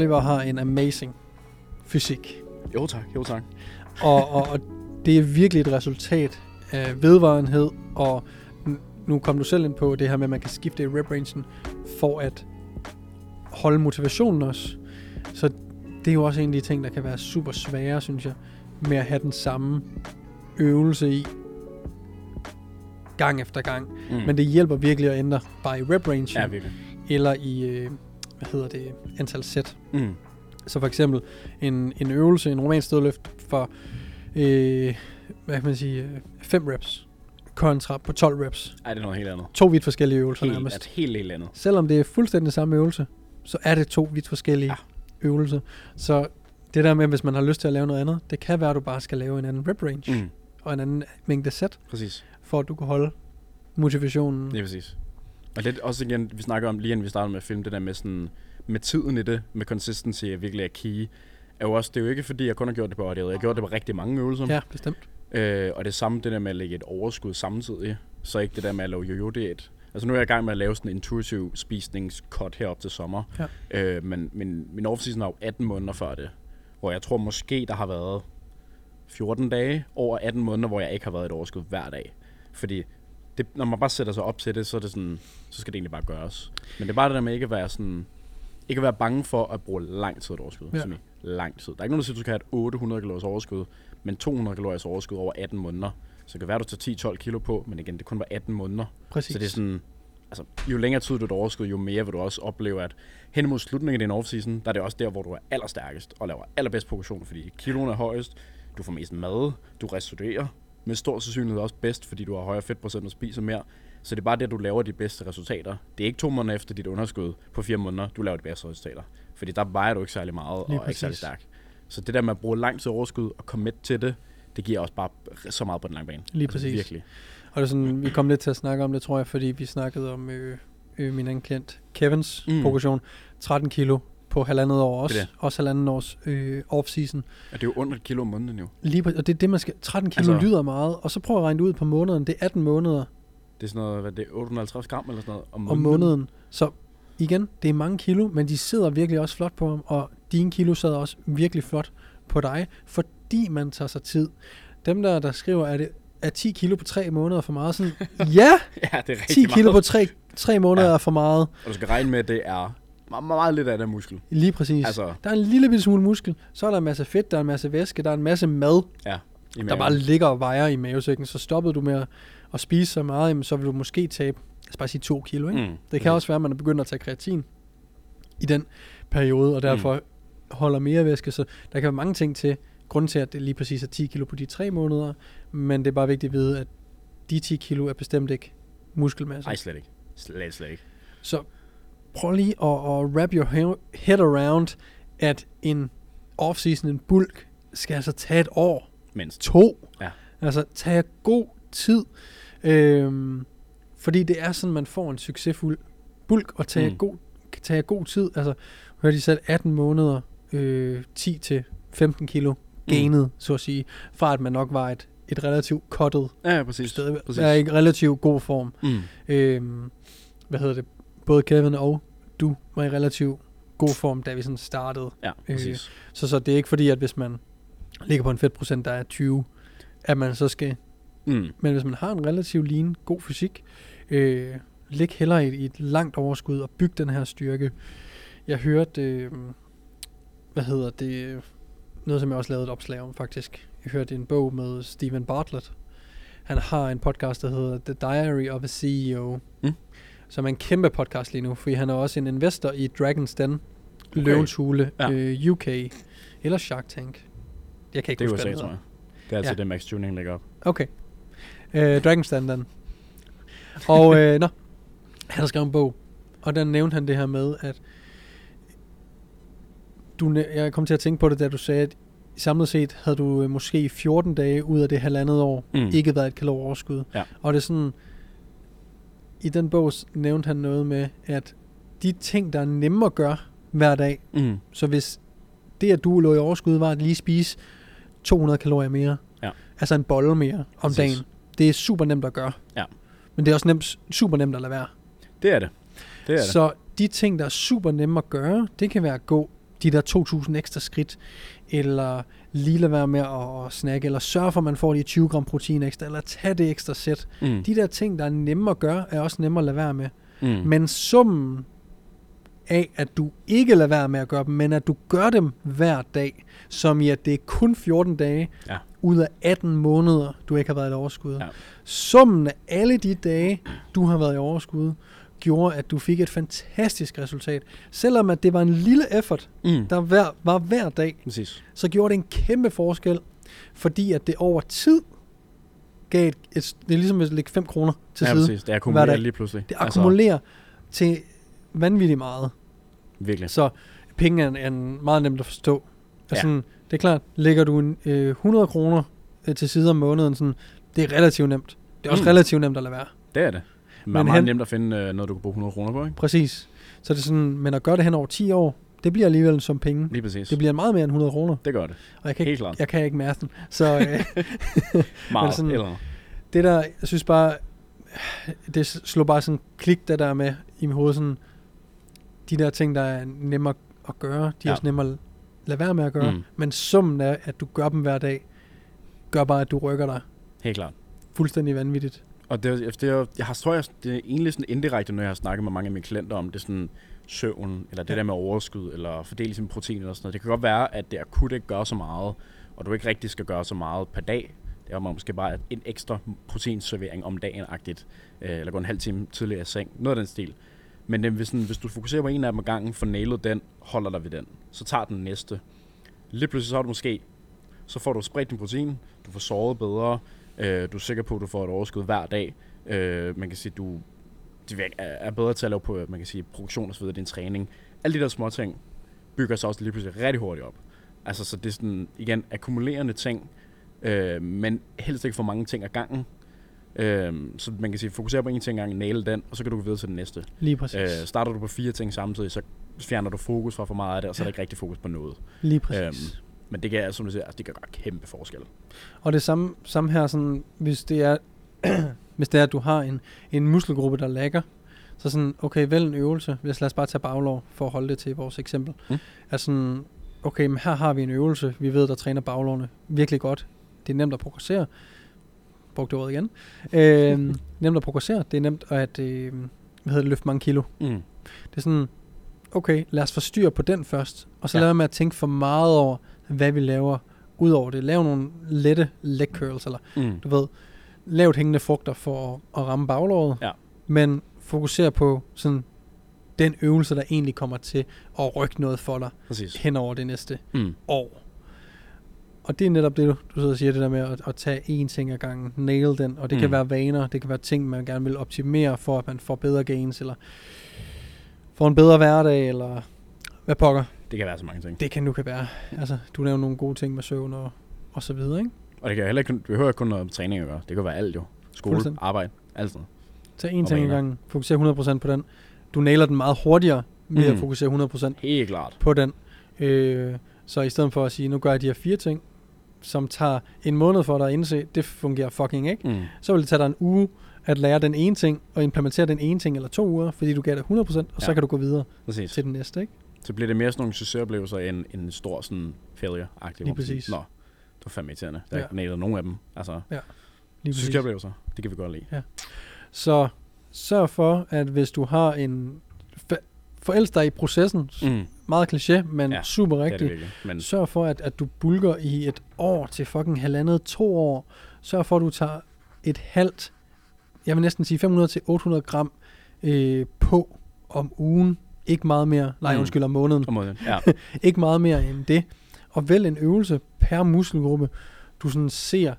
Oliver har en amazing fysik. Jo tak, jo tak. Og, og, og det er virkelig et resultat af vedvarenhed, og nu kom du selv ind på det her med, at man kan skifte i rep rangen for at holde motivationen også. Så det er jo også en af de ting, der kan være super svære, synes jeg, med at have den samme øvelse i gang efter gang. Mm. Men det hjælper virkelig at ændre bare i rep range, Ja, virkelig. eller i, øh, hvad hedder det, antal sæt. Mm. Så for eksempel en, en øvelse, en romansk stødløft for, øh, hvad kan man sige, 5 reps kontra på 12 reps. Ej, det er noget helt andet. To vidt forskellige øvelser Helt, nærmest. helt, helt andet. Selvom det er fuldstændig samme øvelse, så er det to vidt forskellige Ja. ja. øvelser. Så det der med, hvis man har lyst til at lave noget andet, det kan være, at du bare skal lave en anden rep range mm. Mm. og en anden mængde sæt, Præcis. for at du kan holde motivationen. Det er præcis. Og lidt også igen, vi snakker om, lige inden vi startede med at filme, det der med sådan, med tiden i det, med consistency er virkelig er key. Er jo også, det er jo ikke fordi, jeg kun har gjort det på audio. Jeg har gjort det på rigtig mange øvelser. Ja, bestemt. Øh, og det samme, det der med at lægge et overskud samtidig. Så ikke det der med at lave jojo-diæt. Altså nu er jeg i gang med at lave sådan en intuitiv spisningscut herop til sommer. Ja. Øh, men min, min off-season er jo 18 måneder før det. Hvor jeg tror måske, der har været 14 dage over 18 måneder, hvor jeg ikke har været et overskud hver dag. Fordi det, når man bare sætter sig op til det, så, er det sådan, så skal det egentlig bare gøres. Men det er bare det der med ikke at være sådan, ikke at være bange for at bruge lang tid et overskud. Ja. Ja. Lang tid. Der er ikke nogen, der siger, at du skal have et 800 kalorier overskud, men 200 kalorier overskud over 18 måneder. Så det kan være, at du tager 10-12 kilo på, men igen, det kun var 18 måneder. Præcis. Så det er sådan, altså, jo længere tid du er overskud, jo mere vil du også opleve, at hen mod slutningen af din off-season, der er det også der, hvor du er allerstærkest og laver allerbedst progression, fordi kiloen er højest, du får mest mad, du restituerer med stor sandsynlighed også bedst, fordi du har højere fedtprocent og spiser mere. Så det er bare det, du laver de bedste resultater. Det er ikke to måneder efter dit underskud på fire måneder, du laver de bedste resultater. Fordi der vejer du ikke særlig meget Lige og er ikke særlig stærk. Så det der med at bruge lang tid overskud og commit til det, det giver også bare så meget på den lange bane. Lige Altså, præcis. Virkelig. Og det er sådan, vi kom lidt til at snakke om det, tror jeg, fordi vi snakkede om øh, øh, min anden klient, Kevins mm. progression. 13 kilo på halvandet år også. Det er Også halvandet års øh, off-season. Og det er jo under et kilo om måneden jo. Lige, præ- og det er det, man skal... 13 kilo Altså- lyder meget, og så prøv at regne det ud på måneden. Det er 18 måneder Det er sådan noget, hvad det er, 850 gram eller sådan noget om om måneden. måneden. Så igen, det er mange kilo, men de sidder virkelig også flot på ham, og dine kilo sad også virkelig flot på dig, fordi man tager sig tid. Dem der, der skriver, at det er 10 kilo på 3 måneder for meget, sådan, ja, Ja, det er rigtig 10 kilo meget. på 3, 3 måneder Ja. er for meget. Og du skal regne med, at det er meget, meget lidt af den muskel. Lige præcis. Altså, Der er en lille bitte smule muskel, så er der en masse fedt, der er en masse væske, der er en masse mad, ja. Der bare ligger og vejer i mavesækken. Så stoppede du med at, spise så meget, jamen, så vil du måske tabe, lad os bare sige 2 kilo. Ikke? Mm. Det kan også være, at man er begyndt at tage kreatin i den periode, og derfor mm. holder mere væske. Så der kan være mange ting til, grund til, at det lige præcis er 10 kilo på de 3 måneder, men det er bare vigtigt at vide, at de 10 kilo er bestemt ikke muskelmasse. Ej, slet ikke. Slet, slet ikke. Så prøv lige at, at wrap your he- head around, at en off-season, en bulk, skal altså tage et år, Mindst. to. Ja. Altså tage god tid. Øhm, fordi det er sådan, man får en succesfuld bulk, og tage, Mm. god, tage god tid. Altså, hørte de selv 18 måneder, øh, 10 til 15 kilo gainet, mm. så at sige, fra at man nok var et, et relativt cuttet Ja, ja, præcis. sted. præcis. Er i relativt god form. Mm. Øhm, hvad hedder det? Både Kevin og du var i relativt god form, da vi sådan startede. Ja, præcis. Så, så det er ikke fordi, at hvis man ligger på en fedtprocent, der er 20, at man så skal... Mm. Men hvis man har en relativt lean, god fysik, øh, lig hellere i, i et langt overskud og byg den her styrke. Jeg hørte, øh, hvad hedder det, noget, som jeg også lavede et opslag om, faktisk. Jeg hørte en bog med Stephen Bartlett. Han har en podcast, der hedder The Diary of a CEO. Mm. Som er en kæmpe podcast lige nu, fordi han er også en investor i Dragon's Den, okay. Løvens Hule, Ja. øh, UK, eller Shark Tank. Jeg kan ikke Det huske, hvad den tror jeg. Det er altid Ja. det, Max Tuning lægger op. Okay. Øh, Dragon's Den, den. Og, øh, nå, han har skrevet en bog, og der nævnte han det her med, at du, jeg kom til at tænke på det, da du sagde, at samlet set havde du øh, måske 14 dage ud af det halvandet år Mm. ikke været et kilo overskud. Ja. Og det er sådan, i den bog nævnte han noget med, at de ting, der er nemme at gøre hver dag, Mm. så hvis det, at du lå i overskud, var at lige spise 200 kalorier mere, Ja. altså en bolle mere om Præcis. dagen, det er super nemt at gøre. Ja. Men det er også nemt, super nemt at lade være. Det er det. Det er det. Så de ting, der er super nemme at gøre, det kan være at gå de der 2.000 ekstra skridt, eller lige lade være med at, at snakke, eller sørge for, at man får de 20 gram protein ekstra, eller tage det ekstra sæt. Mm. De der ting, der er nemme at gøre, er også nemme at lade være med. Mm. Men summen af, at du ikke lader være med at gøre dem, men at du gør dem hver dag, som i at det er kun 14 dage Ja. ud af 18 måneder, du ikke har været i overskud. Ja. Summen af alle de dage, du har været i overskud, gjorde, at du fik et fantastisk resultat. Selvom at det var en lille effort, Mm. der hver, var hver dag, Præcis. så gjorde det en kæmpe forskel, fordi at det over tid gav et, et det er ligesom at lægge 5 kroner til ja, side. præcis. Det akkumulerer lige pludselig. Det akkumulerer til vanvittigt meget. Altså, virkelig. Så penge er, er meget nemt at forstå. Ja. Ja. Sådan, det er klart, lægger du en, øh, 100 kroner øh, til side om måneden, sådan, det er relativt nemt. Det er også mm. relativt nemt at lade være. Det er det. Men er meget hen- nemt at finde øh, noget, du kan bruge 100 kroner på, ikke? Præcis. Så det er sådan, men at gøre det hen over 10 år, det bliver alligevel som penge. Lige præcis. Det bliver meget mere end 100 kroner. det gør det. Og jeg kan Helt ikke, klart. jeg kan ikke massen. Så øh, Meget. sådan- Eller det der, jeg synes bare, det slår bare sådan klik, det der med i mit hoved, sådan, de der ting, der er nemmere at gøre, de er Ja. også nemmere at lade være med at gøre. Mm. Men summen af, at du gør dem hver dag, gør bare, at du rykker dig helt klart. fuldstændig vanvittigt. Og det, er- det, er, jeg har, tror jeg, det er egentlig sådan indirekte, når jeg har snakket med mange af mine klienter om det, sådan søvn, eller det Ja. der med overskud, eller fordele sin protein eller sådan noget. Det kan godt være, at det akut ikke gør så meget, og du ikke rigtig skal gøre så meget per dag. Det er måske bare en ekstra proteinservering om dagen-agtigt, øh, eller gå en halv time tidligere i seng. Noget af den stil. Men det, hvis, sådan, hvis du fokuserer på en af dem ad gangen, får nailet den, holder dig ved den, så tager den næste. Lige pludselig så har du måske, så får du spredt din protein, du får sovet bedre, øh, du er sikker på, at du får et overskud hver dag. Øh, man kan sige, du er bedre til at lave på, man kan sige, produktion og så videre, din træning. Alle de der små ting bygger sig også lige pludselig rigtig hurtigt op. Altså, så det er sådan, igen, akkumulerende ting, øh, men helst ikke for mange ting ad gangen. Øh, så man kan sige, fokusere på en ting ad gangen, nail den, og så kan du gå videre til den næste. Lige præcis. Øh, starter du på fire ting samtidig, så fjerner du fokus fra for meget af det, og så er der ikke rigtig fokus på noget. Lige præcis. Øhm. Men det kan, som du siger, altså, det kan gøre kæmpe forskel. Og det samme, samme her, sådan, hvis det er, hvis det er, at du har en, en muskelgruppe, der lægger, så sådan, okay, vælg en øvelse. Hvis lad os bare tage baglov, for at holde det til vores eksempel. Mm. Altså sådan, okay, men her har vi en øvelse. Vi ved, der træner baglovene virkelig godt. Det er nemt at progressere. Brugte ordet igen. Øh, nemt at progressere. Det er nemt at øh, hvad hedder det, løfte mange kilo. Mm. Det er sådan, okay, lad os få styr på den først. Og så ja. lad være med at tænke for meget over, hvad vi laver ud over det. Lav nogle lette leg curls, eller Mm. du ved, lavt hængende frugter for at, at ramme baglåret. Ja. Men fokuser på sådan den øvelse, der egentlig kommer til at rykke noget for dig Præcis. hen over det næste Mm. år. Og det er netop det, du, du sidder og siger, det der med at, at tage én ting ad gangen, nail den, og det mm. kan være vaner, det kan være ting, man gerne vil optimere for, at man får bedre gains, eller får en bedre hverdag, eller hvad pokker. Det kan være så mange ting. Det kan nu kan være. Altså, du nævner nogle gode ting med søvn og, og så videre, ikke? Og det kan heller ikke, det behøver ikke kun noget med træning at gøre. Det kan være alt jo. Skole, arbejde, alt sådan Tag én Og ting ad gangen, fokuser 100% på den. Du nailer den meget hurtigere ved Mm. at fokusere 100% Helt klart. på den. Øh, så i stedet for at sige, nu gør jeg de her fire ting, som tager en måned for dig at indse, det fungerer fucking ikke. Mm. Så vil det tage dig en uge at lære den ene ting, og implementere den ene ting, eller to uger, fordi du gav det 100%, og ja. så kan du gå videre Præcis. til den næste, ikke? Så bliver det mere sådan nogle succesoplevelser end, end en stor sådan failure-agtig. Lige præcis. Nå, det var fandme irriterende. Der Ja. ja. nailet nogen af dem. Altså, Lige præcis. succesoplevelser, det kan vi godt lide. Så sørg for, at hvis du har en... Forelsk dig i processen, Mm. Meget kliché, men Ja, ja, super er rigtigt. Men Sørg for, at, at du bulker i et år til fucking halvandet, to år. Sørg for, at du tager et halvt, jeg vil næsten sige 500-800 gram øh, på om ugen. Ikke meget mere, nej Mm. undskyld, om måneden. om måden, ja. Ikke meget mere end det. Og vælg en øvelse per muskelgruppe, du sådan ser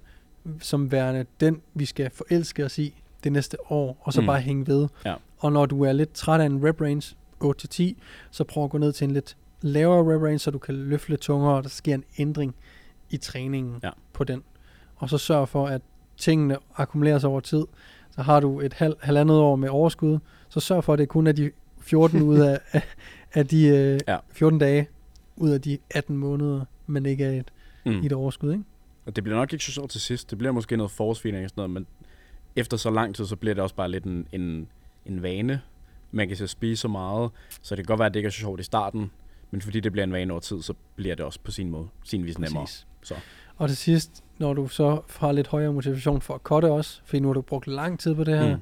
som værende den, vi skal forelske os i det næste år, og så mm. bare hænge ved. Ja. Og når du er lidt træt af en rep range, 8-10, så prøv at gå ned til en lidt lavere rep range, så du kan løfte lidt tungere, og der sker en ændring i træningen Ja. på den. Og så sørg for, at tingene akkumuleres over tid. Så har du et halv, halvandet år med overskud, så sørg for, at det kun er de 14 ud af, af, af de øh, Ja. 14 dage ud af de 18 måneder, men ikke er et, Mm. mm. et overskud, ikke? Og det bliver nok ikke så sjovt til sidst. Det bliver måske noget force feeding og sådan noget, men efter så lang tid, så bliver det også bare lidt en, en, en vane. Man kan så spise så meget, så det kan godt være, at det ikke er så sjovt i starten, men fordi det bliver en vane over tid, så bliver det også på sin måde, sin vis nemmere. Præcis. Så. Og til sidst, når du så har lidt højere motivation for at cutte også, fordi nu har du brugt lang tid på det her, mm.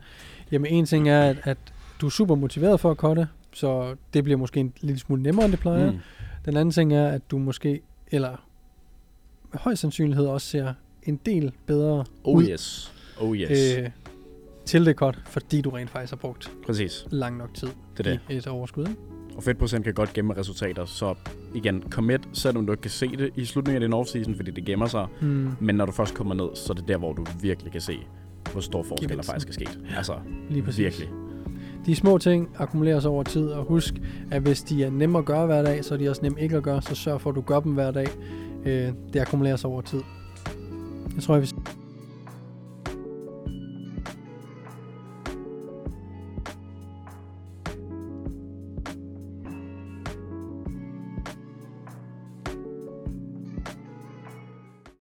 jamen en ting er, at, at du er super motiveret for at cutte, så det bliver måske en lille smule nemmere, end det plejer. Mm. Den anden ting er, at du måske, eller med høj sandsynlighed også ser en del bedre Oh ud yes. Oh yes. Øh. til det cut, fordi du rent faktisk har brugt Præcis. lang nok tid Det er det. i et overskud. Ikke? Og fedtprocent kan godt gemme resultater, så igen, commit, selvom du ikke kan se det i slutningen af din off-season, fordi det gemmer sig. Mm, Men når du først kommer ned, så er det der, hvor du virkelig kan se, hvor stor forskel der faktisk er sket. Altså, lige præcis. virkelig. De små ting akkumuleres over tid, og husk, at hvis de er nemme at gøre hver dag, så er de også nemme ikke at gøre, så sørg for, at du gør dem hver dag. Øh, det akkumuleres over tid. Jeg tror, jeg vil